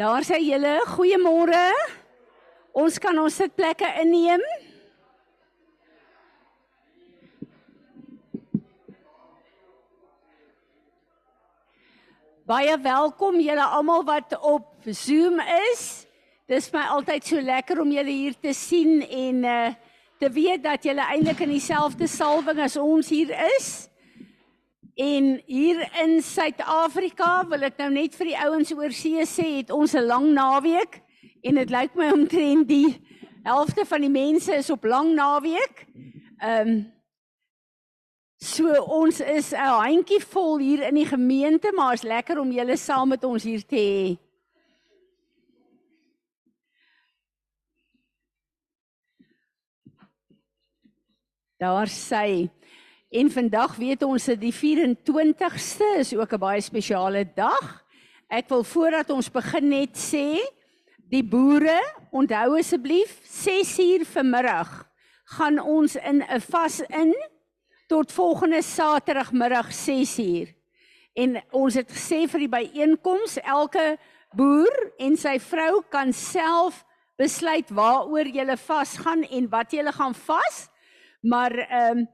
Daar sê julle, goeiemôre. Ons kan ons sitplekke inneem. Baie welkom julle almal wat op Zoom is. Dis my altyd so lekker om julle hier te sien en uh te weet dat julle eintlik in dieselfde salwing as ons hier is. En hier in Suid-Afrika wil ek nou net vir die ouens oor see sê, het ons 'n lang naweek en dit lyk my omtrent die helfte van die mense is op lang naweek. Ehm um, so ons is 'n handjie vol hier in die gemeente, maar is lekker om julle saam met ons hier te hê. Daar sê En vandag weet ons dat die 24ste is ook 'n baie spesiale dag. Ek wil voordat ons begin net sê, die boere, onthou asseblief 6uur vanmiddag gaan ons in 'n vas in tot volgende Saterdagmiddag 6uur. En ons het gesê vir die byeenkoms, elke boer en sy vrou kan self besluit waaroor jy vas gaan en wat jy gaan vas. Maar ehm um,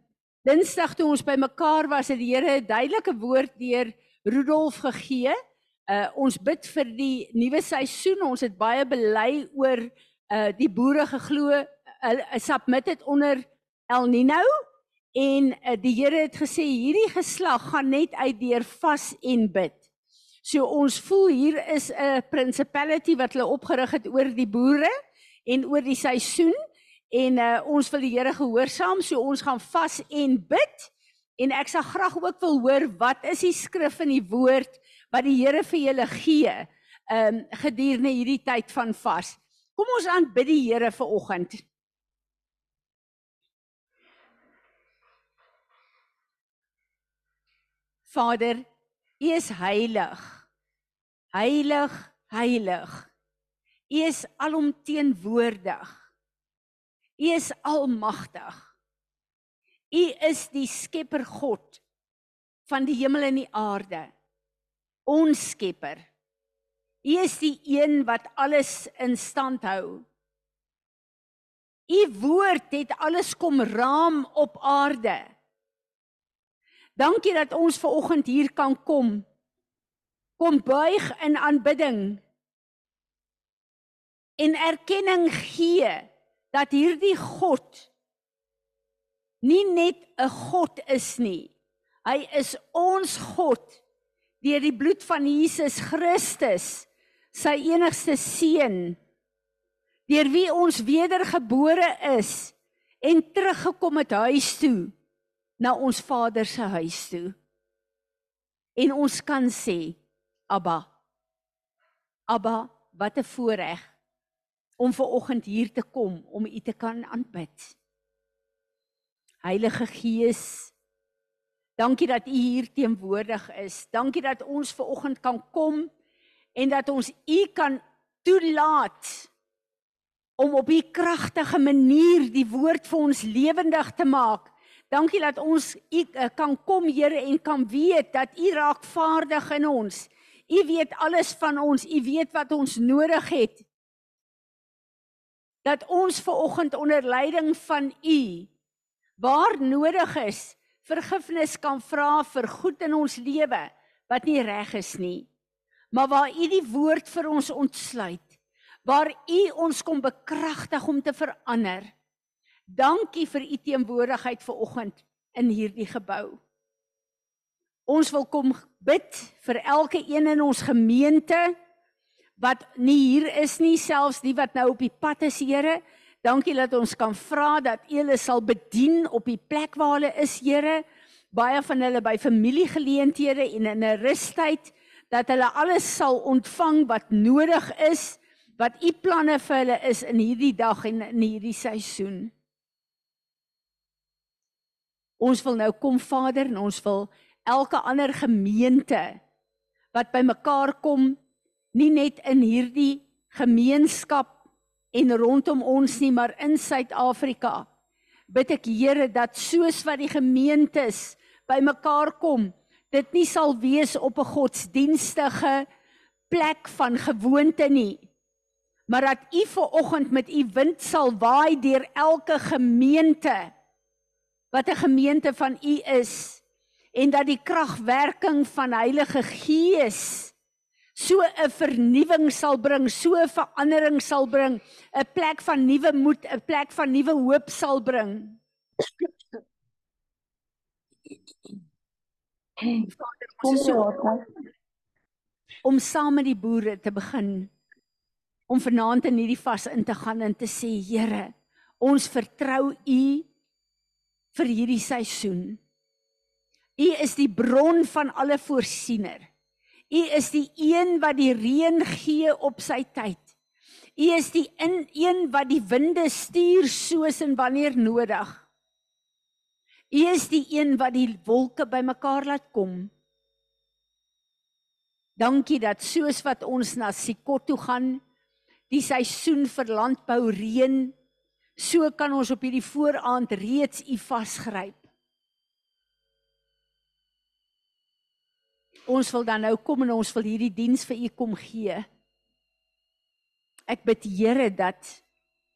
Dinsdag toe ons bymekaar was, het die Here 'n duidelike woord deur Rudolf gegee. Uh ons bid vir die nuwe seisoen. Ons het baie bely oor uh die boere geglo. Hulle uh, submit dit onder El Nino en uh, die Here het gesê hierdie geslag gaan net uit deur vas en bid. So ons voel hier is 'n principality wat hulle opgerig het oor die boere en oor die seisoen en uh, ons wil die Here gehoorsaam, so ons gaan vas en bid. En ek sal graag ook wil hoor wat is die skrif in die woord wat die Here vir julle gee um gedurende hierdie tyd van vas. Kom ons aanbid die Here vir oggend. Vader, U is heilig. Heilig, heilig. U is alomteenwoordig. U is almagtig. U is die skepper God van die hemel en die aarde. Ons skepper. U is die een wat alles in stand hou. U woord het alles kom raam op aarde. Dankie dat ons ver oggend hier kan kom. Kom buig in aanbidding en erkenning gee dat hierdie God nie net 'n God is nie. Hy is ons God deur die bloed van Jesus Christus, sy enigste seun, deur wie ons wedergebore is en teruggekom het huis toe na ons Vader se huis toe. En ons kan sê, Abba. Abba, wat 'n voorreg om ver oggend hier te kom om U te kan aanbid. Heilige Gees, dankie dat U hier teenwoordig is. Dankie dat ons ver oggend kan kom en dat ons U kan toelaat om op 'n kragtige manier die woord vir ons lewendig te maak. Dankie dat ons U eh, kan kom Here en kan weet dat U raak vaardig in ons. U weet alles van ons. U weet wat ons nodig het dat ons ver oggend onder leiding van u waar nodig is vergifnis kan vra vir goed in ons lewe wat nie reg is nie. Maar waar u die woord vir ons ontsluit waar u ons kom bekragtig om te verander. Dankie vir u teenwoordigheid ver oggend in hierdie gebou. Ons wil kom bid vir elke een in ons gemeente wat nie hier is nie, selfs die wat nou op die pad is, Here. Dankie dat ons kan vra dat U hulle sal bedien op die plek waar hulle is, Here. Baie van hulle by familiegeleenthede en in 'n rustyd dat hulle alles sal ontvang wat nodig is, wat U planne vir hulle is in hierdie dag en in hierdie seisoen. Ons wil nou kom Vader en ons wil elke ander gemeente wat bymekaar kom nie net in hierdie gemeenskap en rondom ons nie, maar in Suid-Afrika. Bid ek Here dat soos wat die gemeentes bymekaar kom, dit nie sal wees op 'n godsdienstige plek van gewoonte nie. Maar dat u ver oggend met u wind sal waai deur elke gemeente wat 'n gemeente van u is en dat die kragwerking van Heilige Gees so 'n vernuwing sal bring, so 'n verandering sal bring, 'n plek van nuwe moed, 'n plek van nuwe hoop sal bring. Vader, ons is so om saam met die boere te begin om vanaand in hierdie vas in te gaan en te sê Here, ons vertrou U vir hierdie seisoen. U is die bron van alle voorsiener. U is die een wat die reën gee op sy tyd. U is die in een wat die winde stuur soos en wanneer nodig. U is die een wat die wolke bymekaar laat kom. Dankie dat soos wat ons na Sikot toe gaan, die seisoen vir landbou reën, so kan ons op hierdie vooraand reeds u vasgryp. Ons wil dan nou kom en ons wil hierdie diens vir u kom gee. Ek bid Here dat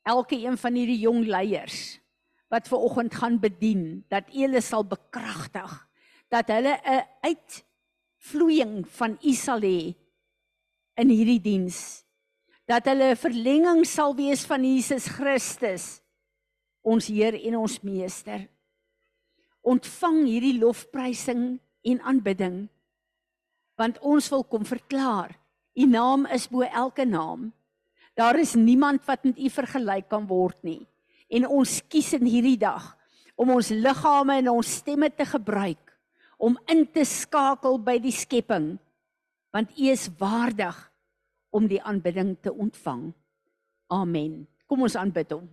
elke een van hierdie jong leiers wat ver oggend gaan bedien, dat U hulle sal bekragtig, dat hulle 'n uitvloeiing van U sal hê in hierdie diens. Dat hulle 'n verlenging sal wees van Jesus Christus, ons Heer en ons Meester. Ontvang hierdie lofprysing en aanbidding want ons wil kom verklaar. U naam is bo elke naam. Daar is niemand wat met u vergelyk kan word nie. En ons kies in hierdie dag om ons liggame en ons stemme te gebruik om in te skakel by die skepping want u is waardig om die aanbidding te ontvang. Amen. Kom ons aanbid hom.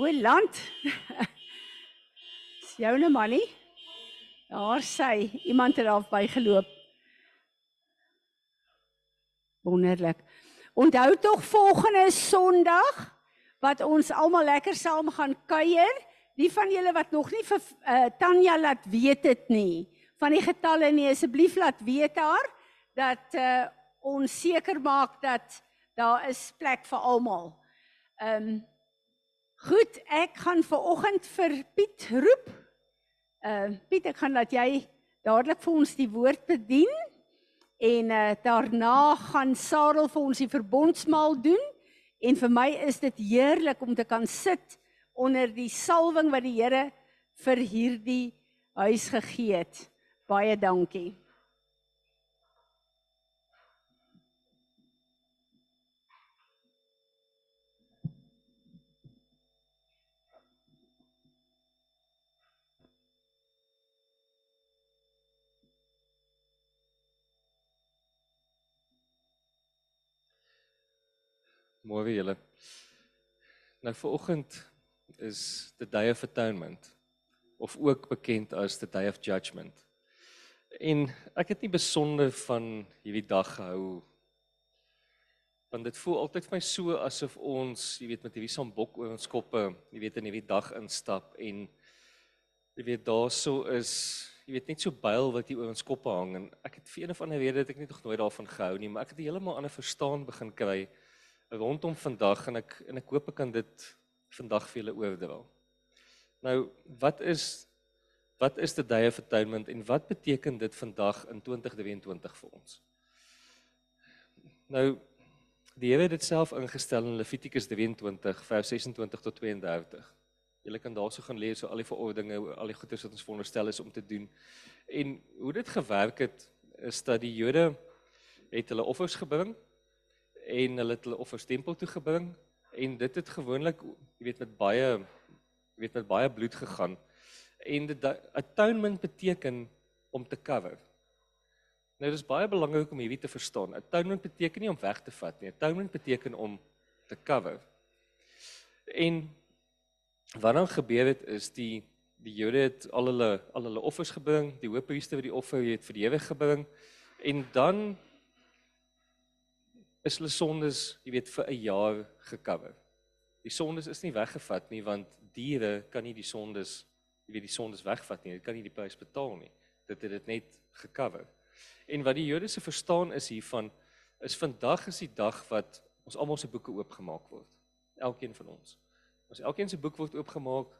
O land joune manie. Daar sy, iemand het daar bygeloop. Wonderlik. Onthou tog volgende Sondag wat ons almal lekker saam gaan kuier. Die van julle wat nog nie vir uh, Tanya laat weet dit nie, van die getalle nie, asseblief laat weet haar dat uh, ons seker maak dat daar is plek vir almal. Ehm um, Goed, ek gaan ver oggend vir Piet roep. Uh Piet, ek gaan laat jy dadelik vir ons die woord bedien en uh daarna gaan Sarel vir ons die verbondsmaal doen en vir my is dit heerlik om te kan sit onder die salwing wat die Here vir hierdie huis gegee het. Baie dankie. Môre julle. Nou vir oggend is the day of atonement of ook bekend as the day of judgment. En ek het nie besonder van hierdie dag gehou want dit voel altyd vir my so asof ons, jy weet, met hierdie sambok oor ons koppe, jy weet, in hierdie dag instap en jy weet daarso is jy weet net so byl wat hier oor ons koppe hang en ek het vir een of ander rede het ek net nog nooit daarvan gehou nie, maar ek het heeltemal ander verstaan begin kry rondom vandag en ek en ek hoop ek kan dit vandag vir julle oordra. Nou, wat is wat is the day of atonement en wat beteken dit vandag in 2023 vir ons? Nou die Here het dit self ingestel in Levitikus 23 vers 26 tot 32. Julle kan daarso gaan lees oor al die verordeninge, al die goeders wat ons veronderstel is om te doen. En hoe dit gewerk het is dat die Jode het hulle offers gebring en hulle het hulle offers tempel toe gebring en dit het gewoonlik jy weet met baie jy weet met baie bloed gegaan en dit atonement beteken om te cover. Nou dis baie belangrik om hierdie te verstaan. Atonement beteken nie om weg te vat nie. Atonement beteken om te cover. En wat dan gebeur het is die die Jode het al hulle al hulle offers gebring, die hoofpriester het die offer het vir die ewig gebring en dan is hulle sondes, jy weet, vir 'n jaar gekover. Die sondes is nie weggevat nie want diere kan nie die sondes jy weet die sondes wegvat nie. Dit kan nie die prys betaal nie. Dit het dit net gecover. En wat die Jode se verstaan is hiervan is vandag is die dag wat ons almal se boeke oopgemaak word. Elkeen van ons. Ons elkeen se boek word oopgemaak.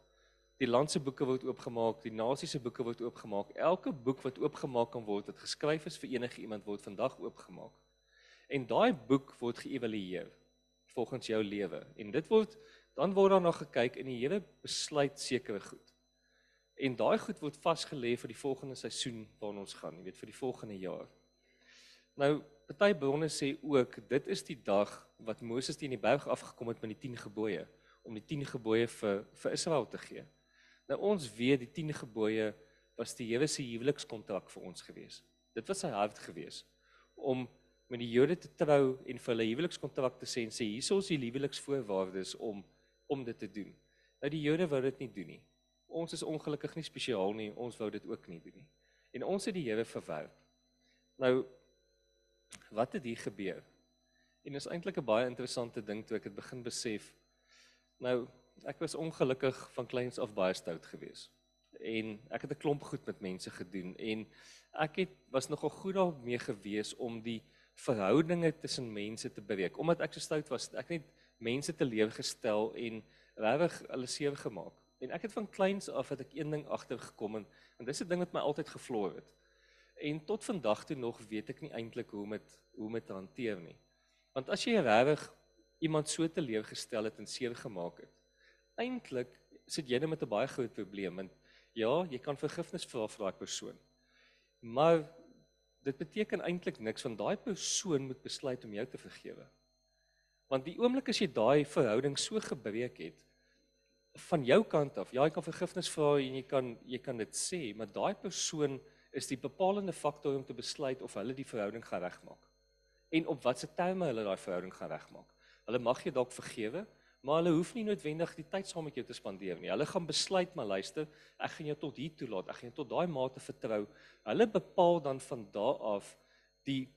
Die land se boeke word oopgemaak, die nasie se boeke word oopgemaak. Elke boek wat oopgemaak kan word, wat geskryf is vir enige iemand word vandag oopgemaak. En daai boek word geëvalueer volgens jou lewe. En dit word dan word daar na gekyk en die Here besluit sekere goed. En daai goed word vasgelê vir die volgende seisoen waarna ons gaan, jy weet vir die volgende jaar. Nou, party bronne sê ook dit is die dag wat Moses teen die berg afgekom het met die 10 gebooie om die 10 gebooie vir vir Israel te gee. Nou ons weet die 10 gebooie was die Here se huwelikskontrak vir ons gewees. Dit was sy hart gewees om met die Jode te trou en vir hulle huwelikskontrak te sê en sê hierso is die huweliksvoorwaardes om om dit te doen. Nou die Jode wou dit nie doen nie. Ons is ongelukkig nie spesiaal nie, ons wou dit ook nie doen nie. En ons het die Here verwerp. Nou wat het hier gebeur? En is eintlik 'n baie interessante ding toe ek dit begin besef. Nou, ek was ongelukkig van kleins af baie stout geweest. En ek het 'n klomp goed met mense gedoen en ek het was nogal goed daarmee gewees om die verhoudinge tussen mense te breek. Omdat ek so stout was, ek net mense te lewe gestel en regtig hulle seer gemaak. En ek het van kleins af het ek een ding agtergekom en, en dis 'n ding wat my altyd gevloer het. En tot vandag toe nog weet ek nie eintlik hoe om dit hoe om dit te hanteer nie. Want as jy regtig iemand so te lewe gestel het en seer gemaak het, eintlik sit jy net met 'n baie groot probleem want ja, jy kan vergifnis vra vir daai persoon. Maar dit beteken eintlik niks want daai persoon moet besluit om jou te vergewe. Want die oomblik as jy daai verhouding so gebreek het van jou kant af, ja, jy kan vergifnis vra en jy kan jy kan dit sê, maar daai persoon is die bepalende faktor om te besluit of hulle die verhouding gaan regmaak. En op watter terme hulle daai verhouding gaan regmaak. Hulle mag jy dalk vergewe, maar hulle hoef nie noodwendig die tyd saam met jou te spandeer nie. Hulle gaan besluit, maar luister, ek gaan jou tot hier toelaat. Ek gaan jou tot daai mate vertrou. Hulle bepaal dan van daar af die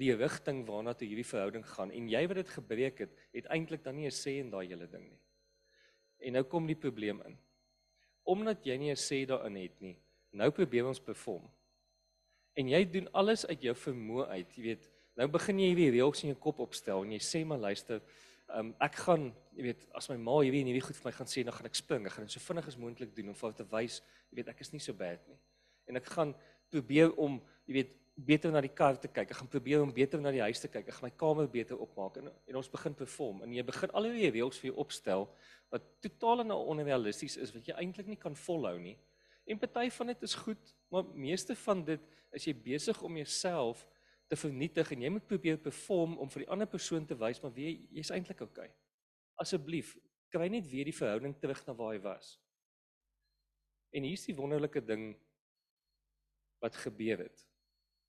die rigting waarna toe hierdie verhouding gaan en jy wat dit gebreek het, het eintlik dan nie 'n sê in daai hele ding nie. En nou kom die probleem in. Omdat jy nie 'n sê daarin het nie, nou probeer ons perform en jy doen alles uit jou vermoë uit, jy weet, nou begin jy hierdie reëls in jou kop opstel en jy sê maar luister, um, ek gaan, jy weet, as my ma hierdie hierdie goed vir my gaan sê, dan gaan ek spring, ek gaan dit so vinnig as moontlik doen om vir haar te wys, jy weet, ek is nie so bad nie. En ek gaan probeer om, jy weet, beter na die kar te kyk. Ek gaan probeer om beter na die huis te kyk. Ek gaan my kamer beter opmaak en en ons begin perform. En jy begin al hierdie reëls vir jou opstel wat totaal en onrealisties is wat jy eintlik nie kan volhou nie. En party van dit is goed, maar meeste van dit is jy besig om jouself te vernietig en jy moet probeer perform om vir die ander persoon te wys maar wie jy's eintlik oukei. Okay. Asseblief, kry net weer die verhouding terug na waar hy was. En hier's die wonderlike ding wat gebeur het.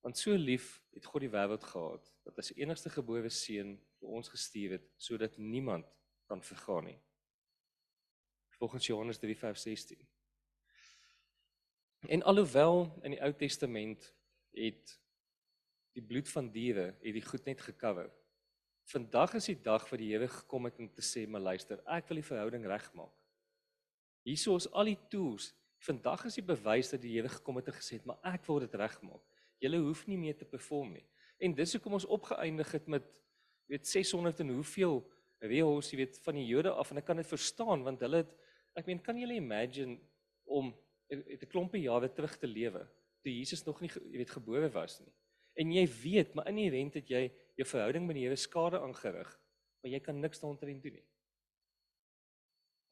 Want so lief het God die wêreld gehad dat hy sy enigste gebore seun vir ons gestuur het sodat niemand kan vergaan nie. Volgens Johannes 3:16. En alhoewel in die Ou Testament het die bloed van diere het die goed net gekover. Vandag is die dag wat die Here gekom het om te sê, "Maar luister, ek wil die verhouding regmaak." Hierso is al die tools. Vandag is die bewys dat die Here gekom het en gesê het, "Maar ek wil dit regmaak." Julle hoef nie meer te perform nie. En dis hoekom ons opgeëindig het met weet 600 en hoeveel reëls, jy weet, van die Jode af en ek kan dit verstaan want hulle het ek meen, kan julle imagine om 'n klompie jare terug te lewe toe Jesus nog nie jy weet gebore was nie. En jy weet, maar inherënt het jy jou verhouding met die Here skade aangerig, maar jy kan niks daaroor doen nie.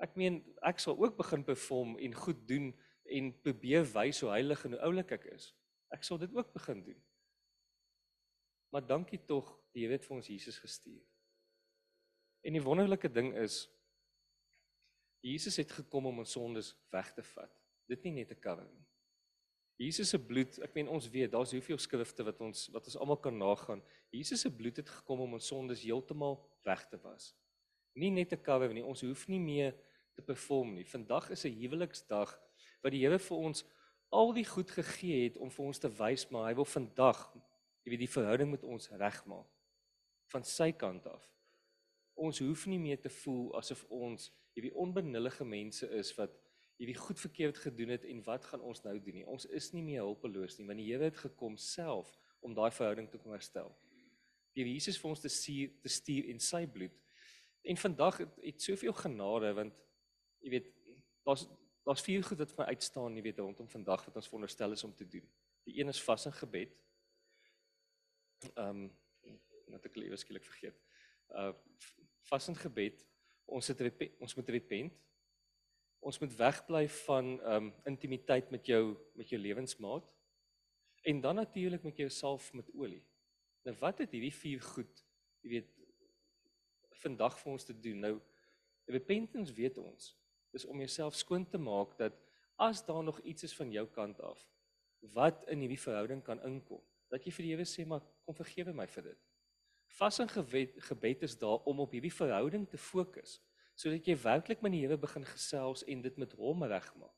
Ek meen, ek sal ook begin perform en goed doen en probeer wys hoe heilig en hoe oulik ek is. Ek sal dit ook begin doen. Maar dankie tog, die Here het vir ons Jesus gestuur. En die wonderlike ding is Jesus het gekom om ons sondes weg te vat dit nie net te cover nie. Jesus se bloed, ek meen ons weet, daar's hoeveel skrifte wat ons wat ons almal kan nagaan. Jesus se bloed het gekom om ons sondes heeltemal weg te was. Nie net te cover nie, ons hoef nie meer te perform nie. Vandag is 'n huweliksdag wat die Here vir ons al die goed gegee het om vir ons te wys, maar hy wil vandag, jy weet, die verhouding met ons regmaak van sy kant af. Ons hoef nie meer te voel asof ons hierdie onbenullige mense is wat jy wie goed verkeerd gedoen het en wat gaan ons nou doen nie. Ons is nie meer hulpeloos nie, want die Here het gekom self om daai verhouding te kom herstel. Die Jesus vir ons te stuur te stuur in sy bloed. En vandag het, het soveel genade want jy weet daar's daar's vier goed wat vir my uitstaan, jy weet rondom vandag wat ons veronderstel is om te doen. Die een is vas en gebed. Ehm um, net ek liewe skielik vergeet. Uh vas en gebed. Ons het ons moet repent ons moet wegbly van um intimiteit met jou met jou lewensmaat en dan natuurlik met jouself met olie. Nou wat het hierdie vier goed, jy weet, vandag vir ons te doen? Nou repentance weet ons, is om jouself skoon te maak dat as daar nog iets is van jou kant af wat in hierdie verhouding kan inkom, dat jy vir die Here sê maar kom vergewe my vir dit. Vas en gebed, gebed is daar om op hierdie verhouding te fokus sodat jy werklik met die Here begin gesels en dit met hom regmaak.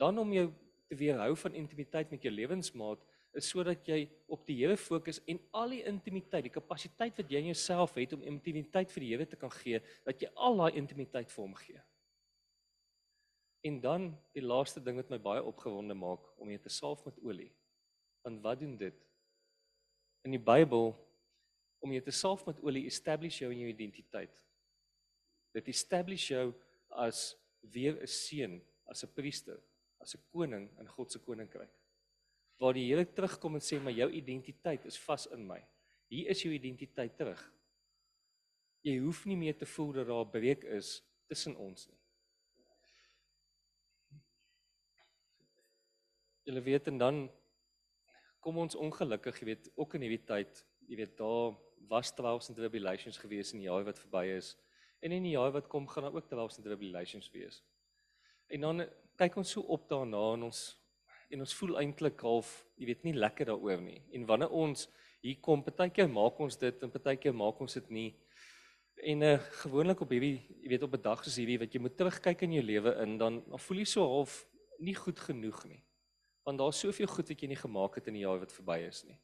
Dan om jou te weerhou van intimiteit met jou lewensmaat is sodat jy op die Here fokus en al die intimiteit, die kapasiteit wat jy in jouself het om intimiteit vir die Here te kan gee, dat jy al daai intimiteit vir hom gee. En dan die laaste ding wat my baie opgewonde maak om jy te salf met olie. Want wat doen dit? In die Bybel om jy te salf met olie establish jou in jou identiteit. Dit establish jou as weer 'n seun, as 'n priester, as 'n koning in God se koninkryk. Waar die Here terugkom en sê maar jou identiteit is vas in my. Hier is jou identiteit terug. Jy hoef nie meer te voel dat daar 'n breek is tussen ons nie. Julle weet en dan kom ons ongelukkig, jy weet, ook in hierdie tyd, jy weet daar was trials and tribulations gewees in die jaar wat verby is. En in die jaar wat kom gaan daar ook trials and tribulations wees. En dan kyk ons so op daarna en ons en ons voel eintlik half, jy weet nie lekker daaroor nie. En wanneer ons hier kom, partykeer maak ons dit en partykeer maak ons dit nie. En uh gewoonlik op hierdie, jy weet op 'n dag soos hierdie wat jy moet terugkyk in jou lewe in, dan dan voel jy so half nie goed genoeg nie. Want daar's soveel goed wat jy nie gemaak het in die jaar wat verby is nie.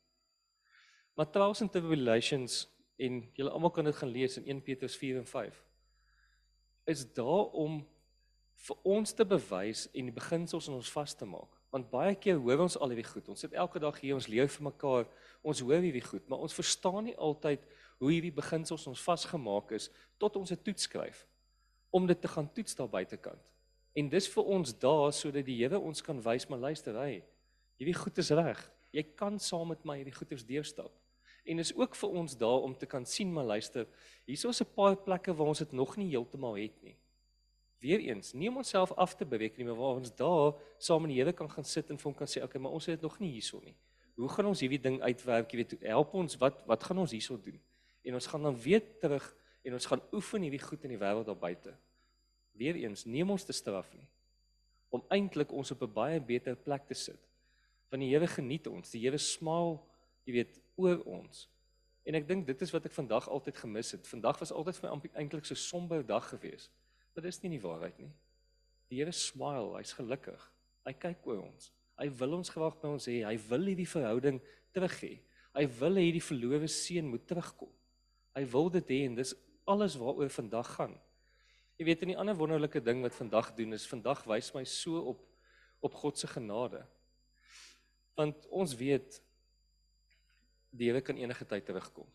Maar trials and tribulations en julle almal kan dit gaan lees in 1 Petrus 4 en 5 is daar om vir ons te bewys en die beginsels in ons vas te maak. Want baie keer hoor ons al hierdie goed. Ons sit elke dag hier ons leef vir mekaar. Ons hoor hierdie goed maar ons verstaan nie altyd hoe hierdie beginsels ons vasgemaak is tot ons 'n toets skryf om dit te gaan toets daar buitekant. En dis vir ons daar sodat die Here ons kan wys maar luister hy hierdie goed is reg. Jy kan saam met my hierdie goeters deurstap En is ook vir ons daar om te kan sien maar luister, hierso is 'n paar plekke waar ons dit nog nie heeltemal het nie. Weereens, nie om onsself af te beweeg nie, maar waar ons daar saam in die Here kan gaan sit en vir hom kan sê, okay, maar ons het dit nog nie hierso nie. Hoe gaan ons hierdie ding uitwerk? Jy weet, help ons, wat wat gaan ons hierso doen? En ons gaan dan weer terug en ons gaan oefen hierdie goed in die wêreld daar buite. Weereens, neem ons te straf nie om eintlik ons op 'n baie beter plek te sit. Want die Here geniet ons. Die Here smaal, jy weet, oor ons. En ek dink dit is wat ek vandag altyd gemis het. Vandag was altyd vir my eintlik so somber dag gewees. Maar dis nie die waarheid nie. Die Here smile, hy's gelukkig. Hy kyk oor ons. Hy wil ons graag by ons hê. Hy wil hierdie verhouding terug hê. Hy wil hê hierdie verlowe seun moet terugkom. Hy wil dit hê en dis alles waaroor vandag gaan. Jy weet, 'n ander wonderlike ding wat vandag doen is vandag wys my so op op God se genade. Want ons weet die Here kan enige tyd terugkom.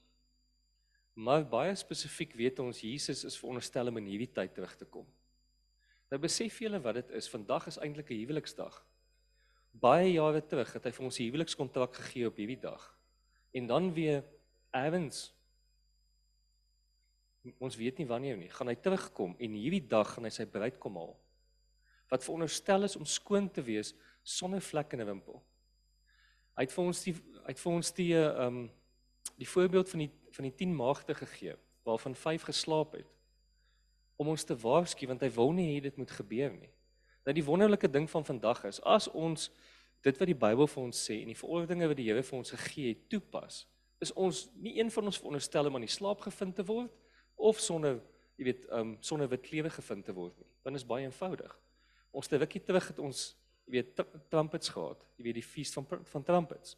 Maar baie spesifiek weet ons Jesus is veronderstel om in hierdie tyd terug te kom. Nou besef julle wat dit is. Vandag is eintlik 'n huweliksdag. Baie jare terug het hy vir ons 'n huwelikskontrak gegee op hierdie dag. En dan weer ewens ons weet nie wanneer nie, gaan hy terugkom en hierdie dag gaan hy sy bruid kom haal. Wat veronderstel is om skoon te wees sonder vlek en 'n wimpel. Hy het vir ons die hy het vir ons die ehm um, die voorbeeld van die van die 10 maagde gegee waarvan 5 geslaap het om ons te waarsku want hy wil nie hê dit moet gebeur nie. Nou die wonderlike ding van vandag is as ons dit wat die Bybel vir ons sê en die verordeninge wat die Here vir ons gegee het toepas, is ons nie een van ons veronderstel om aan die slaap gevind te word of sonder jy weet um, sonder wit klewe gevind te word nie. Want dit is baie eenvoudig. Ons te rukkie terug het ons jy weet trumpets gehad, jy weet die fees van van trumpets.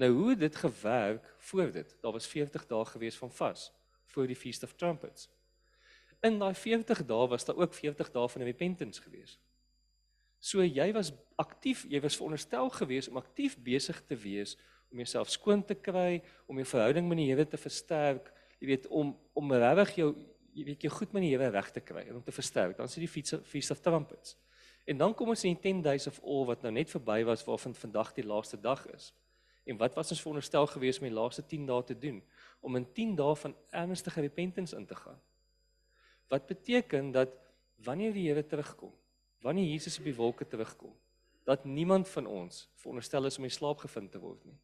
Nou hoe dit gewerk voor dit? Daar was 40 dae gewees van vas voor die feast of trumpets. In daai 40 dae was daar ook 40 dae van repentance gewees. So jy was aktief, jy was veronderstel gewees om aktief besig te wees om jouself skoon te kry, om jou verhouding met die Here te versterk, jy weet om om regtig jou jy weet jou goed met die Here reg te kry en om te versterk. Dan sien die feast of, feast of trumpets. En dan kom ons in die 10 days of all wat nou net verby was waarvan vandag die laaste dag is. En wat was ons veronderstel gewees om die laaste 10 dae te doen? Om in 10 dae van ernstige repentance in te gaan. Wat beteken dat wanneer die Here terugkom, wanneer Jesus op die wolke terugkom, dat niemand van ons veronderstel is om in slaap gevind te word nie.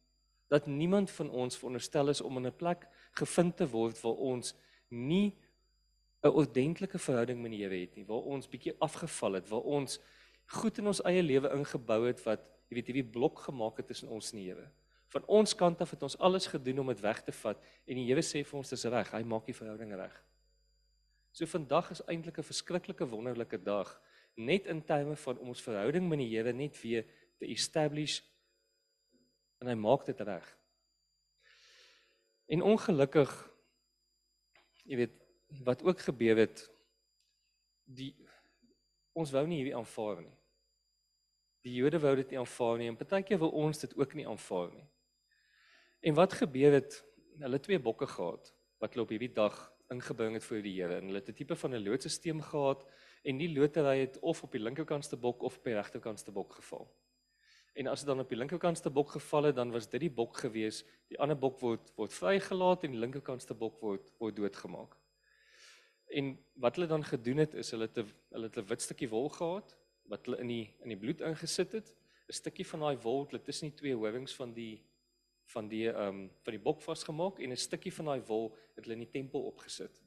Dat niemand van ons veronderstel is om in 'n plek gevind te word waar ons nie 'n ordentlike verhouding met die Here het nie, waar ons bietjie afgeval het, waar ons goed in ons eie lewe ingebou het wat jy weet hierdie blok gemaak het tussen ons en die Here. Van ons kant af het ons alles gedoen om dit weg te vat en die Here sê vir ons dis reg, hy maak die verhouding reg. So vandag is eintlik 'n verskriklike wonderlike dag net in terme van om ons verhouding met die Here net weer te establish en hy maak dit reg. En ongelukkig jy weet wat ook gebeur het die ons wou nie hierdie aanvaar nie. Die Jode wou dit nie aanvaar nie en partykeer wil ons dit ook nie aanvaar nie. En wat gebeur het? Hulle twee bokke gehad wat hulle op hierdie dag ingebring het vir die Here en hulle het 'n tipe van 'n loodstelsel gehad en die lotery het of op die linkerkantste bok of op die regterkantste bok geval. En as dit dan op die linkerkantste bok geval het, dan was dit die bok gewees. Die ander bok word word vrygelaat en die linkerkantste bok word word doodgemaak. En wat hulle dan gedoen het is hulle het 'n hulle het 'n wit stukkie wol gehad wat hulle in die in die bloed ingesit het. 'n Stukkie van daai wol het tussen die twee horings van die van die ehm um, van die bok vasgemaak en 'n stukkie van daai wol het hulle in die tempel opgesit.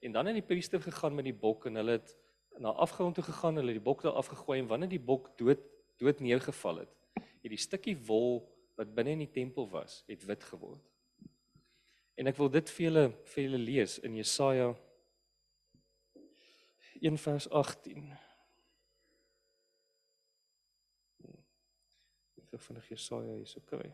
En dan het die priester gegaan met die bok en hulle het na afgrond toe gegaan, hulle het die bok daar afgegooi en wanneer die bok dood dood neergeval het, het die stukkie wol wat binne in die tempel was, het wit geword. En ek wil dit vir julle vir julle lees in Jesaja 1 vers 18. Ek vinnig Jesaja hierso kry.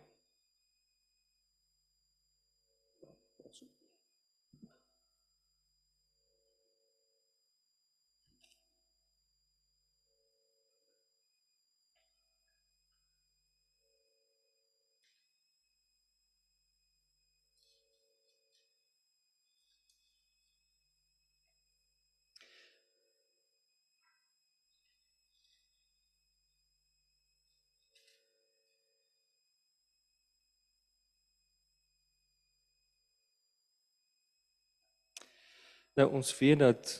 Nou ons weet dat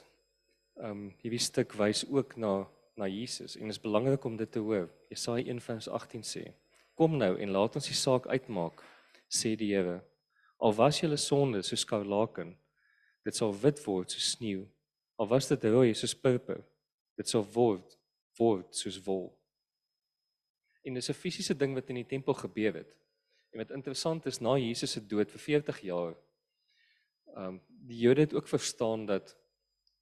ehm um, hierdie stuk wys ook na na Jesus en dit is belangrik om dit te hoor. Jesaja 1:18 sê: Kom nou en laat ons die saak uitmaak, sê die Here. Al was julle sonde soos skarlaken, dit sal wit word soos sneeu. Al was dit rooi soos purper, dit sal word word soos wol. En dis 'n fisiese ding wat in die tempel gebeur het. En wat interessant is, na Jesus se dood vir 40 jaar, ehm um, die Jode het ook verstaan dat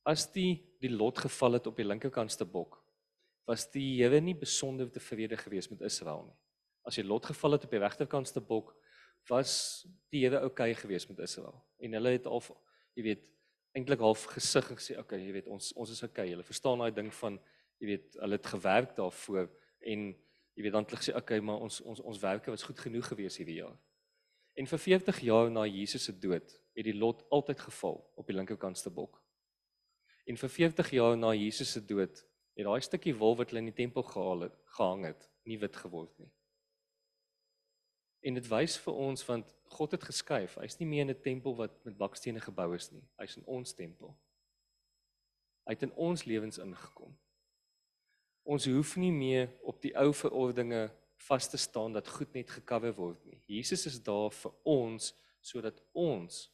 as die die lot geval het op die linkerkantste bok, was die Here nie besonder tevrede gewees met Israel nie. As die lot geval het op die regterkantste bok, was die Here oukei okay gewees met Israel. En hulle het al jy weet eintlik half gesig en gesê okay, jy weet ons ons is. Okay. Hulle verstaan daai ding van jy weet hulle het gewerk daarvoor en jy weet dan het hulle gesê okay, maar ons ons ons werke was goed genoeg gewees hierdie jaar. En vir 40 jaar na Jesus se dood het die lot altyd geval op die linkerkantste bok. En vir 40 jaar na Jesus se dood het daai stukkie wol wat hulle in die tempel gehaal het, gehang het, nie wit geword nie. En dit wys vir ons want God het geskuif. Hy's nie meer in 'n tempel wat met bakstene gebou is nie. Hy's in ons tempel. Hy het in ons lewens ingekom. Ons hoef nie meer op die ou verordeninge vas te staan dat goed net gekover word nie. Jesus is daar vir ons sodat ons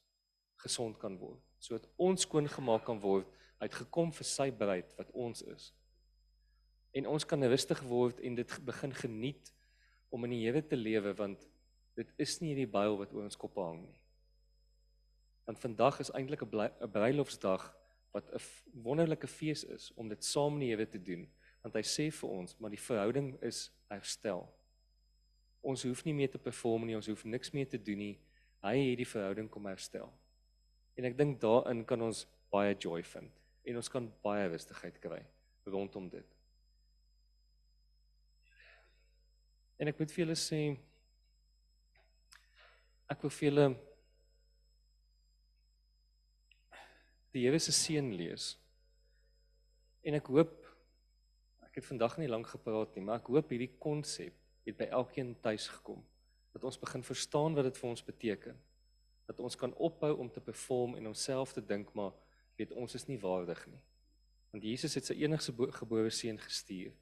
gesond kan word, sodat ons skoon gemaak kan word. Het gekom vir sy bruid wat ons is. En ons kan rustig word en dit begin geniet om in die Here te lewe want dit is nie hierdie byl wat oor ons kop hang nie. Want vandag is eintlik 'n bruilofsdag wat 'n wonderlike fees is om dit saam met die Here te doen want hy sê vir ons maar die verhouding is herstel. Ons hoef nie meer te perform nie, ons hoef niks meer te doen nie. Hy het die verhouding kom herstel. En ek dink daarin kan ons baie joy vind en ons kan baie rustigheid kry rondom dit. En ek moet vir julle sê ek wil vir julle die Here se seën lees. En ek hoop ek het vandag nie lank gepraat nie, maar ek hoop hierdie konsep het by elkeen tuis gekom dat ons begin verstaan wat dit vir ons beteken. Dat ons kan ophou om te perform en onsself te dink maar weet ons is nie waardig nie. Want Jesus het sy enigste gebore seun gestuur.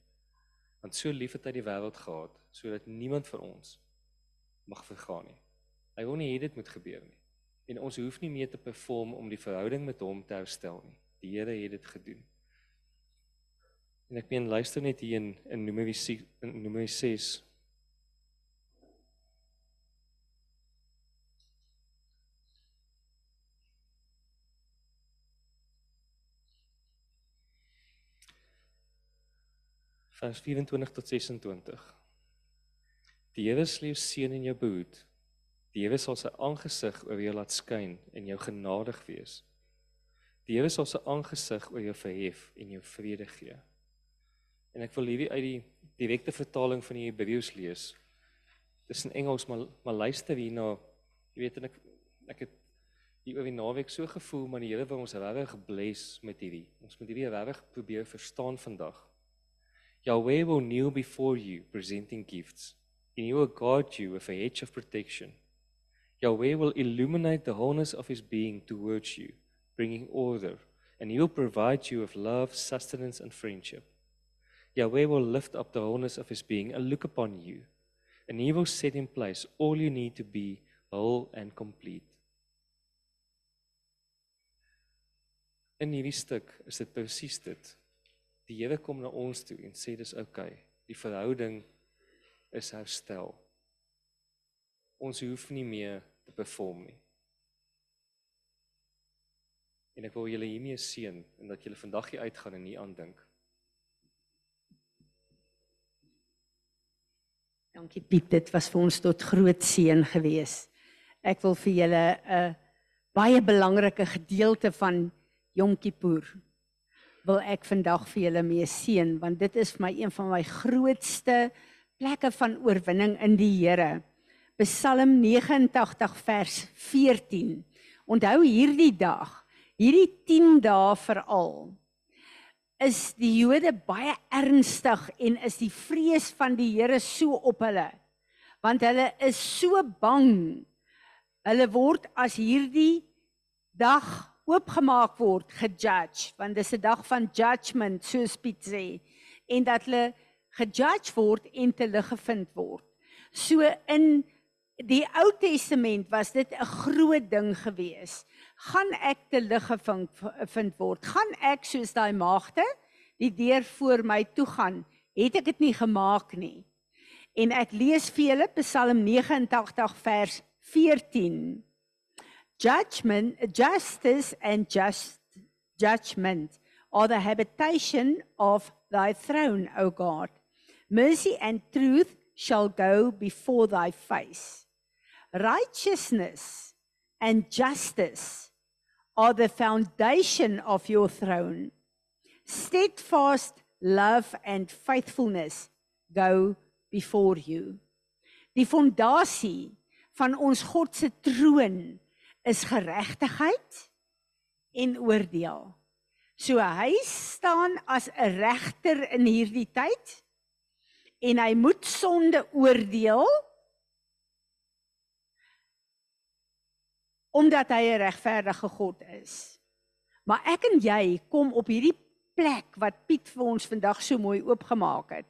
Want so lief het hy die wêreld gehad sodat niemand van ons mag vergaan nie. Hy wou nie hê dit moet gebeur nie. En ons hoef nie meer te perform om die verhouding met hom te herstel nie. Die Here het dit gedoen. En ek meen luister net hier in in Numeri 6 in Numeri 6 vers 24 tot 26. Die Here sal jou seën en jou behoed. Die Here sal sy aangesig oor jou laat skyn en jou genadig wees. Die Here sal sy aangesig oor jou verhef en jou vrede gee. En ek wil hierdie uit die direkte vertaling van die Hebreëus lees. Dis in Engels maar maar luister hierna. Jy weet en ek ek het hier oor die naweek so gevoel maar die Here wil ons regtig bless met hierdie. Ons moet hierdie regtig probeer verstaan vandag. Yahweh will kneel before you, presenting gifts, and he will guard you with a hedge of protection. Yahweh will illuminate the wholeness of his being towards you, bringing order, and he will provide you with love, sustenance, and friendship. Yahweh will lift up the wholeness of his being and look upon you, and he will set in place all you need to be whole and complete. In hierdie stuk is dit presies dit. Die Here kom na ons toe en sê dis oukei. Okay. Die verhouding is herstel. Ons hoef nie meer te perform nie. En ek wil julle hiermee seën en dat julle vandag hier uitgaan en nie aandink. Dankie Piet, dit was vir ons tot groot seën gewees. Ek wil vir julle 'n baie belangrike gedeelte van Yom Kippur wil ek vandag vir julle mee seën want dit is vir my een van my grootste plekke van oorwinning in die Here. Psalm 89 vers 14. Onthou hierdie dag, hierdie 10 dae veral is die Jode baie ernstig en is die vrees van die Here so op hulle. Want hulle is so bang. Hulle word as hierdie dag oopgemaak word, gejudge, want dis 'n dag van judgment, soos Piet sê, en dat hulle gejudge word en te lig gevind word. So in die Ou Testament was dit 'n groot ding gewees. Gaan ek te lig gevind vind word? Gaan ek soos daai maagde die deur voor my toe gaan? Het ek dit nie gemaak nie? En ek lees vir julle Psalm 89 vers 14 judgment justice and just judgment are the habitation of thy throne o god mercy and truth shall go before thy face righteousness and justice are the foundation of your throne steadfast love and faithfulness go before you die fondasie van ons God se troon is geregtigheid en oordeel. So hy staan as 'n regter in hierdie tyd en hy moet sonde oordeel omdat hy 'n regverdige God is. Maar ek en jy kom op hierdie plek wat Piet vir ons vandag so mooi oopgemaak het.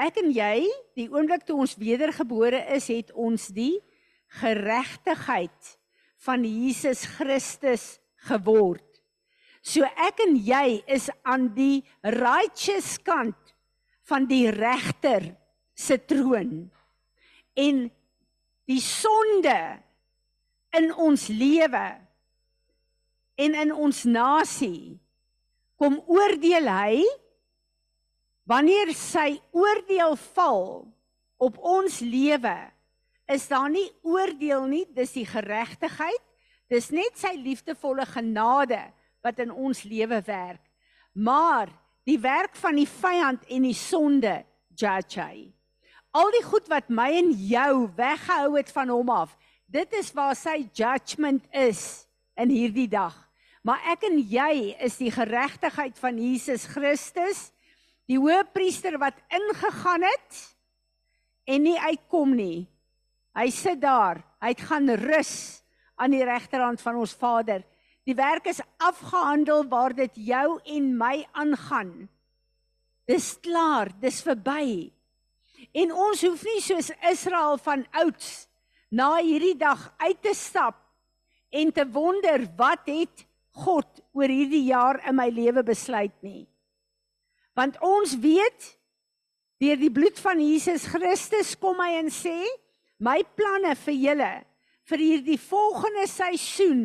Ek en jy, die oomblik toe ons wedergebore is, het ons die geregtigheid van Jesus Christus geword. So ek en jy is aan die righteous kant van die regter se troon. En die sonde in ons lewe en in ons nasie kom oordeel hy wanneer sy oordeel val op ons lewe is daar nie oordeel nie, dis die geregtigheid. Dis net sy liefdevolle genade wat in ons lewe werk. Maar die werk van die vyand en die sonde judge hy. Al die goed wat my en jou weggehou het van hom af, dit is waar sy judgment is in hierdie dag. Maar ek en jy is die geregtigheid van Jesus Christus, die hoëpriester wat ingegaan het en nie uitkom nie. Hy sit daar, hy gaan rus aan die regterhand van ons Vader. Die werk is afgehandel waar dit jou en my aangaan. Dis klaar, dis verby. En ons hoef nie soos Israel van ouds na hierdie dag uit te stap en te wonder wat het God oor hierdie jaar in my lewe besluit nie. Want ons weet deur die bloed van Jesus Christus kom hy en sê my planne vir julle vir hierdie volgende seisoen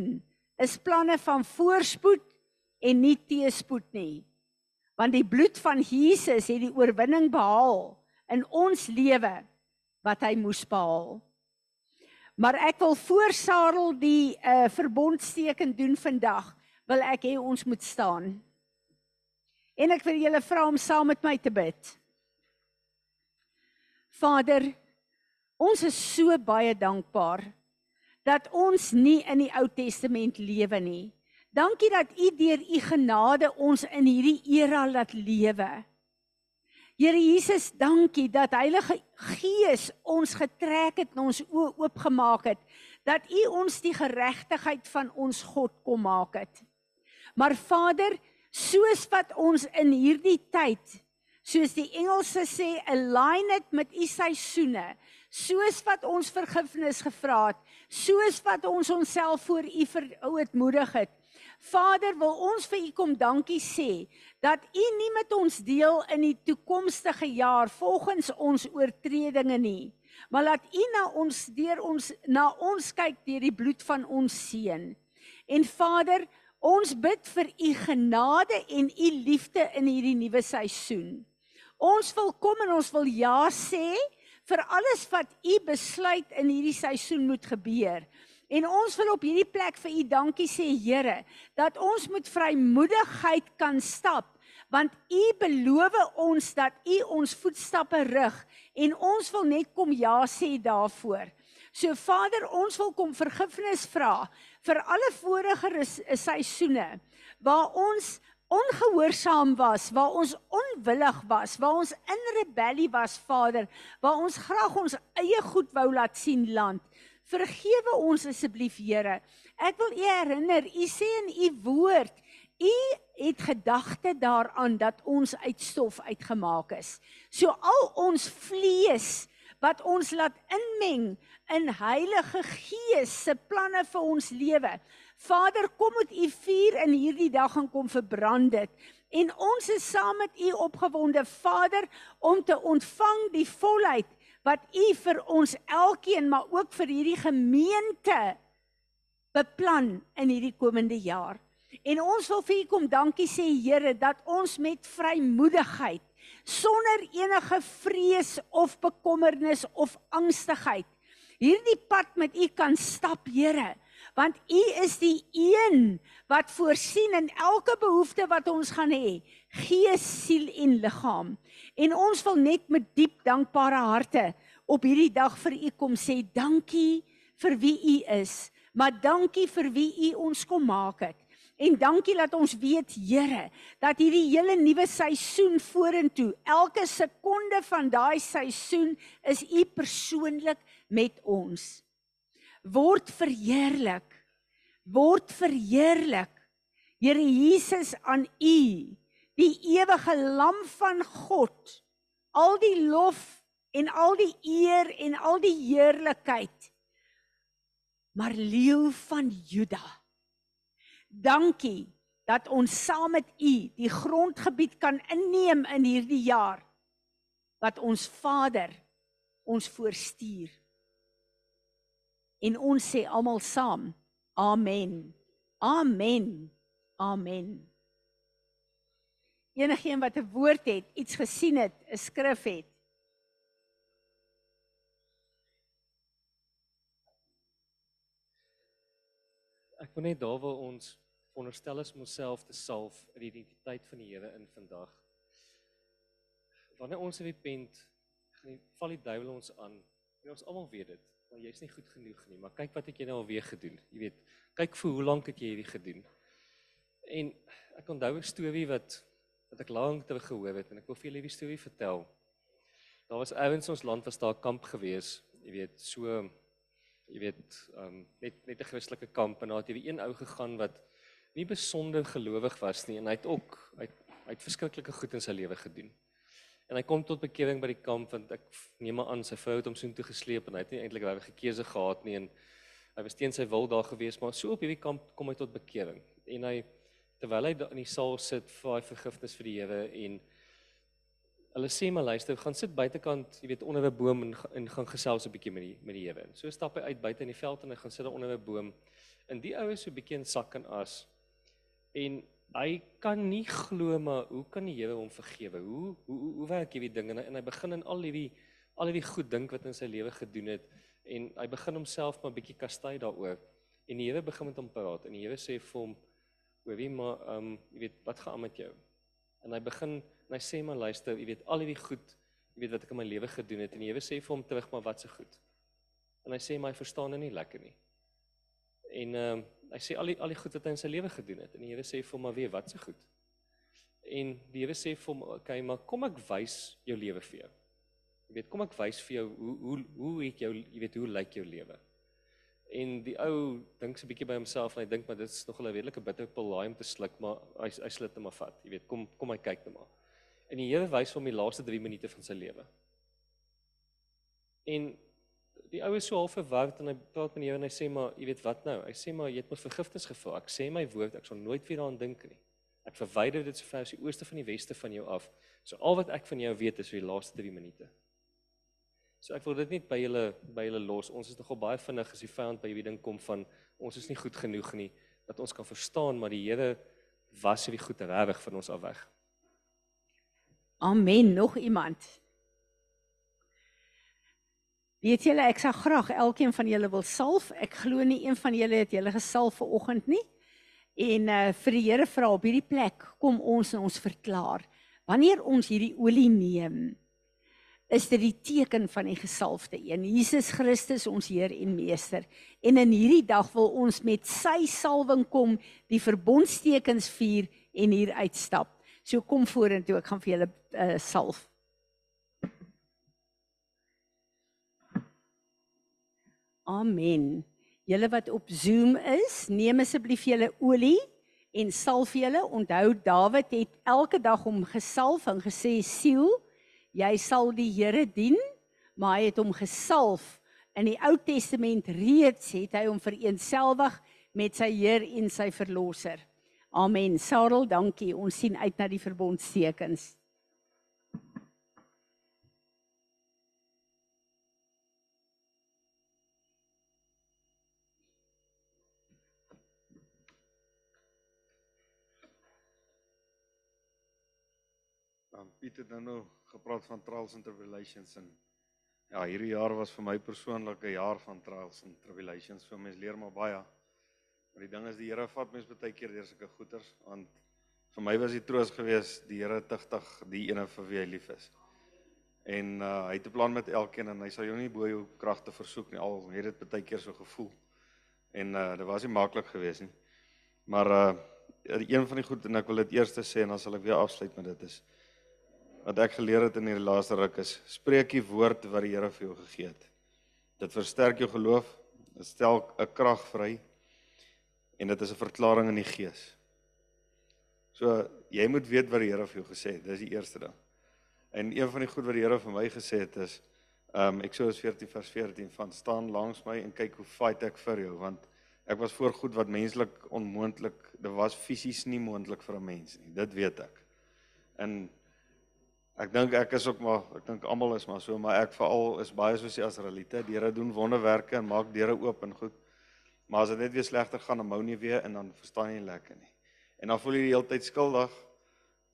is planne van voorspoed en nie teëspoed nie. Want die bloed van Jesus het die oorwinning behaal in ons lewe wat hy moes behaal. Maar ek wil voor Sarel die uh, verbondsteken doen vandag, wil ek hê ons moet staan. En ek wil julle vra om saam met my te bid. Vader, ons is so baie dankbaar dat ons nie in die Ou Testament lewe nie. Dankie dat U deur U genade ons in hierdie era laat lewe. Here Jesus, dankie dat Heilige Gees ons getrek het en ons oë oopgemaak het dat U ons die geregtigheid van ons God kom maak het. Maar Vader, soos wat ons in hierdie tyd soos die Engelse sê align it met u seisoene soos wat ons vergifnis gevra het soos wat ons onsself voor u verootmoedig het Vader wil ons vir u kom dankie sê dat u nie met ons deel in die toekomstige jaar volgens ons oortredinge nie maar laat u na ons deur ons na ons kyk deur die bloed van ons seun en Vader ons bid vir u genade en u liefde in hierdie nuwe seisoen Ons wil kom en ons wil ja sê vir alles wat u besluit in hierdie seisoen moet gebeur. En ons wil op hierdie plek vir u dankie sê Here dat ons met vrymoedigheid kan stap want u beloof ons dat u ons voetstappe rig en ons wil net kom ja sê daarvoor. So Vader, ons wil kom vergifnis vra vir alle vorige seisoene waar ons ongehoorsaam was, waar ons onwillig was, waar ons in rebellie was, Vader, waar ons graag ons eie goed wou laat sien land. Vergewe ons asseblief, Here. Ek wil u herinner, u sê in u woord, u het gedagte daaraan dat ons uit stof uitgemaak is. So al ons vlees wat ons laat inmeng in Heilige Gees se planne vir ons lewe. Vader, kom met u vuur in hierdie dag en kom verbrand dit. En ons is saam met u opgewonde, Vader, om te ontvang die volheid wat u vir ons elkeen, maar ook vir hierdie gemeente beplan in hierdie komende jaar. En ons wil vir u kom dankie sê Here dat ons met vrymoedigheid sonder enige vrees of bekommernis of angstigheid hierdie pad met u kan stap Here want U is die een wat voorsien in elke behoefte wat ons gaan hê, gees, siel en liggaam. En ons wil net met diep dankbare harte op hierdie dag vir U kom sê dankie vir wie U is, maar dankie vir wie U ons kom maak het. En dankie dat ons weet Here dat hierdie hele nuwe seisoen vorentoe, elke sekonde van daai seisoen is U persoonlik met ons word verheerlik. Word verheerlik. Here Jesus aan U, die ewige lam van God. Al die lof en al die eer en al die heerlikheid. Maar leeu van Juda. Dankie dat ons saam met U die grondgebied kan inneem in hierdie jaar wat ons Vader ons voorstuur. En ons sê almal saam: Amen. Amen. Amen. Enigeen wat 'n woord het, iets gesien het, 'n skrif het. Ek wil net daar waar ons veronderstel is om onsself te salf in die identiteit van die Here in vandag. Wanneer ons repent gaan die val die duiwel ons aan. En ons almal weet dit, maar jy's nie goed genoeg nie. Maar kyk wat het jy nou alweer gedoen? Jy weet, kyk vir hoe lank het jy hierdie gedoen? En ek onthou 'n storie wat wat ek lank terug gehoor het en ek wil vir julle hierdie storie vertel. Daar was ouens ons land was daar kamp gewees, jy weet, so jy weet, um, net net 'n Christelike kamp en daar het hierdie een ou gegaan wat nie besonder gelowig was nie en hy het ook hy het, hy het verskriklike goed in sy lewe gedoen. En hy kom tot bekering by die kamp want ek neem aan sy vrou het hom soontoe gesleep en hy het nie eintlik regtig gekeuse gehad nie en hy was teen sy wil daar gewees maar so op hierdie kamp kom hy tot bekering en hy terwyl hy in die saal sit vir hy vergifnis vir die Here en hulle sê maar luister, gaan sit buitekant, jy weet onder 'n boom en, en gaan gesels 'n bietjie met die met die Here. So stap hy uit buite in die veld en hy gaan sit onder 'n boom. En die ou is so 'n bietjie in sak en as. En hy kan nie glo maar hoe kan die Here hom vergewe? Hoe hoe hoe, hoe werk hierdie ding en, en hy begin in al hierdie al hierdie goed dink wat in sy lewe gedoen het en hy begin homself maar bietjie kastei daaroor. En die Here begin met hom praat en die Here sê vir hom: "Hoorie maar, ehm, um, jy weet, wat gaan aan met jou?" En hy begin En hy sê maar luister, jy weet al hierdie goed, jy weet wat ek in my lewe gedoen het en die Here sê vir hom terug maar wat se goed. En hy sê maar hy verstaan dit nie lekker nie. En ehm uh, hy sê al die al die goed wat hy in sy lewe gedoen het en die Here sê vir hom maar weer wat se goed. En die Here sê vir hom, "Oké, okay, maar kom ek wys jou lewe vir jou." Jy weet, kom ek wys vir jou hoe hoe hoe ek jou jy weet hoe lyk jou lewe. En die ou dink so 'n bietjie by homself en hy dink maar dit is nog 'n redelike bitter pil laai om te sluk, maar hy hy slit hom maar vat. Jy weet, kom kom hy kyk net maar. En die Here wys hom die laaste 3 minute van sy lewe. En die ou is so half verward en hy praat met die Here en hy sê maar, jy weet wat nou? Hy sê maar jy het my vergifnis gevra. Ek sê my woord, ek sal nooit weer daaraan dink nie. Ek verwyder dit so ver as die ooste van die weste van jou af. So al wat ek van jou weet is vir die laaste 3 minute. So ek wil dit net by julle by julle los. Ons is nogal baie vinnig as die vyand by hierdie ding kom van ons is nie goed genoeg nie dat ons kan verstaan maar die Here was hierdie goed regtig van ons af weg. Amen. Nog iemand? Weet julle, ek sal graag elkeen van julle wil salf. Ek glo nie een van julle het julle gesalf vir oggend nie. En uh vir die Here vra op hierdie plek kom ons en ons verklaar. Wanneer ons hierdie olie neem, is dit die teken van die gesalfde een, Jesus Christus ons Heer en Meester. En in hierdie dag wil ons met sy salwing kom, die verbondstekens vier en hier uitstap. So kom vorentoe, ek gaan vir julle uh, salf. Amen. Julle wat op Zoom is, neem asseblief julle olie en salf julle. Onthou Dawid het elke dag hom gesalf en gesê siel, jy sal die Here dien, maar hy het hom gesalf. In die Ou Testament reeds het hy hom vereenselwig met sy Heer en sy verlosser. Amen. Sarel, dankie. Ons sien uit na die verbondstekens. Dan Piet het nou nou gepraat van trials and tribulations en ja, hierdie jaar was vir my persoonlik 'n jaar van trials and tribulations. Vir mense leer maar baie. Maar die ding is die Here vat mens baie keer deur sulke goeters want vir my was die troos gewees die Here tigtig die ene vir wie hy lief is. En uh, hy het 'n plan met elkeen en hy sal jou nie bo jou kragte versoek nie al het dit baie keer so gevoel. En uh dit was nie maklik geweest nie. Maar uh een van die goed en ek wil dit eers sê en dan sal ek weer afsluit met dit is wat ek geleer het in hierdie laaste ruk is spreek die woord wat die Here vir jou gegee het. Dit versterk jou geloof, dit stel 'n krag vry en dit is 'n verklaring in die gees. So jy moet weet wat die Here vir jou gesê het. Dis die eerste ding. En een van die goed wat die Here vir my gesê het is um Eksodus 14 vers 14 van staan langs my en kyk hoe fight ek vir jou want ek was voor goed wat menslik onmoontlik, dit was fisies nie moontlik vir 'n mens nie. Dit weet ek. En ek dink ek is ook maar ek dink almal is maar so, maar ek veral is baie soos die Israeliete. Die Here doen wonderwerke en maak deure oop en goed. Maar as dit net weer slegter gaan, dan mou nie weer en dan verstaan jy nie lekker nie. En dan voel jy die hele tyd skuldig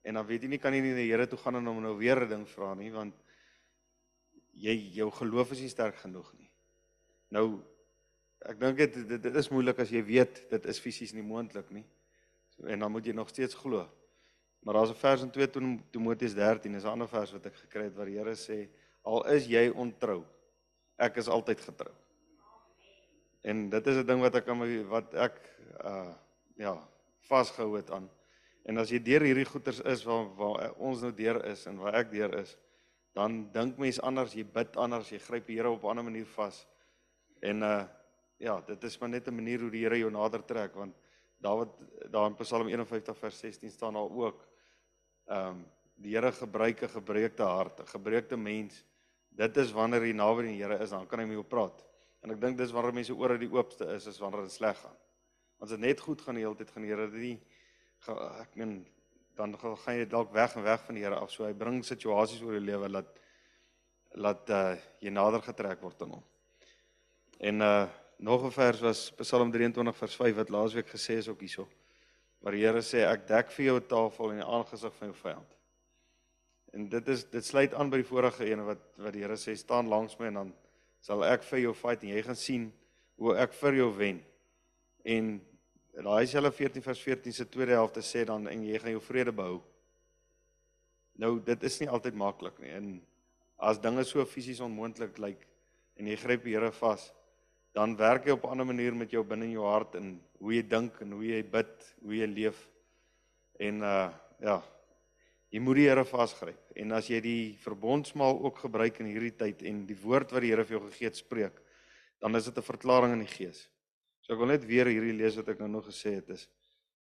en dan weet jy nie kan jy nie na die Here toe gaan en hom nou weer 'n ding vra nie want jy jou geloof is nie sterk genoeg nie. Nou ek dink dit, dit is moeilik as jy weet dit is fisies nie moontlik nie. So, en dan moet jy nog steeds glo. Maar daar's 'n vers in 2 Timoteus 13, is 'n ander vers wat ek gekry het waar die Here sê Al is jy ontrou, ek is altyd getrou. En dit is 'n ding wat ek aan my wat ek uh ja, vasgehou het aan. En as jy deur hierdie goeters is waar waar ons nou deur is en waar ek deur is, dan dink mens anders, jy bid anders, jy gryp die Here op 'n ander manier vas. En uh ja, dit is maar net 'n manier hoe die Here jou nader trek want Dawid daar in Psalm 51 vers 16 staan daar ook ehm um, die Here gebruik 'n gebreekte hart, 'n gebreekte mens. Dit is wanneer jy naby die Here is, dan kan hy met jou praat. En ek dink dis wanneer mense ore die oopste is, is wanneer dit sleg gaan. As dit net goed gaan die hele tyd gaan die Here dit nie ek meen dan gaan jy dalk weg en weg van die Here af. So hy bring situasies oor jou lewe laat laat uh, jy nader getrek word aan hom. En uh nog 'n vers was Psalm 23 vers 5 wat laasweek gesê is ook hierso. Waar die Here sê ek dek vir jou 'n tafel in die aangesig van jou vyand. En dit is dit sluit aan by die vorige ene wat wat die Here sê staan langs my en dan sal ek vir jou fight en jy gaan sien hoe ek vir jou wen. En daai selfe 14 vers 14 se tweede helfte sê dan en jy gaan jou vrede behou. Nou dit is nie altyd maklik nie. En as dinge so fisies onmoontlik lyk en jy gryp die Here vas, dan werk hy op 'n ander manier met jou binne in jou hart en hoe jy dink en hoe jy bid, hoe jy leef. En uh ja, jy moet die Here vasgryp. En as jy die verbondsmaal ook gebruik in hierdie tyd en die woord wat die Here vir jou gegee het spreek, dan is dit 'n verklaring in die gees. So ek wil net weer hierdie lees wat ek nou nog gesê het is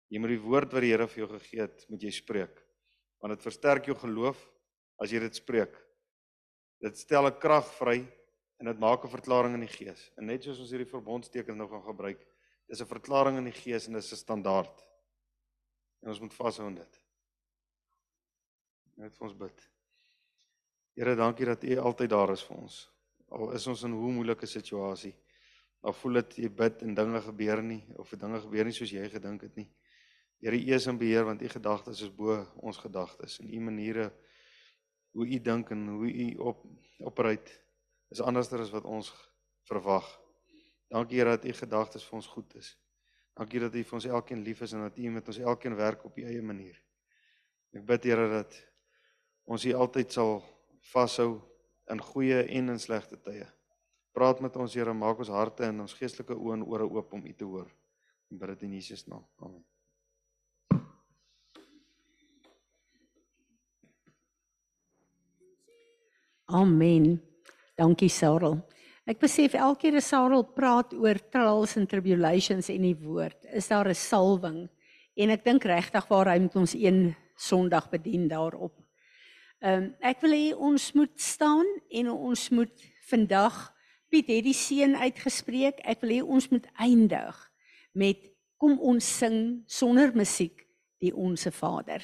jy moet die woord wat die Here vir jou gegee het, moet jy spreek. Want dit versterk jou geloof as jy dit spreek. Dit stel 'n krag vry en dit maak 'n verklaring in die gees. En net soos ons hierdie verbondstekens nou gaan gebruik, dis 'n verklaring in die gees en dis 'n standaard. En ons moet vashou aan dit. Net vir ons bid. Here, dankie dat U altyd daar is vir ons. Al is ons in hoe moeilike situasie. Of voel dit jy bid en dinge gebeur nie of dinge gebeur nie soos jy gedink het nie. Here, U is in beheer want U gedagtes is bo ons gedagtes en U maniere hoe U dink en hoe U op opruit is anderster as wat ons verwag. Dankie Here dat U gedagtes vir ons goed is. Dankie dat U vir ons elkeen lief is en dat U met ons elkeen werk op U eie manier. Ek bid Here dat ons U altyd sal vashou in goeie en in slegte tye. Praat met ons Here, maak ons harte en ons geestelike oë en ore oop om U te hoor. En bid dit in Jesus naam. Amen. Amen. Dankie Sarel. Ek besef elke keer as Sarel praat oor trials and tribulations en die woord, is daar 'n salwing en ek dink regtig waar hy met ons een Sondag bedien daarop. Ehm um, ek wil hê ons moet staan en ons moet vandag Piet het die seën uitgespreek. Ek wil hê ons moet eindig met kom ons sing sonder musiek die onsse Vader.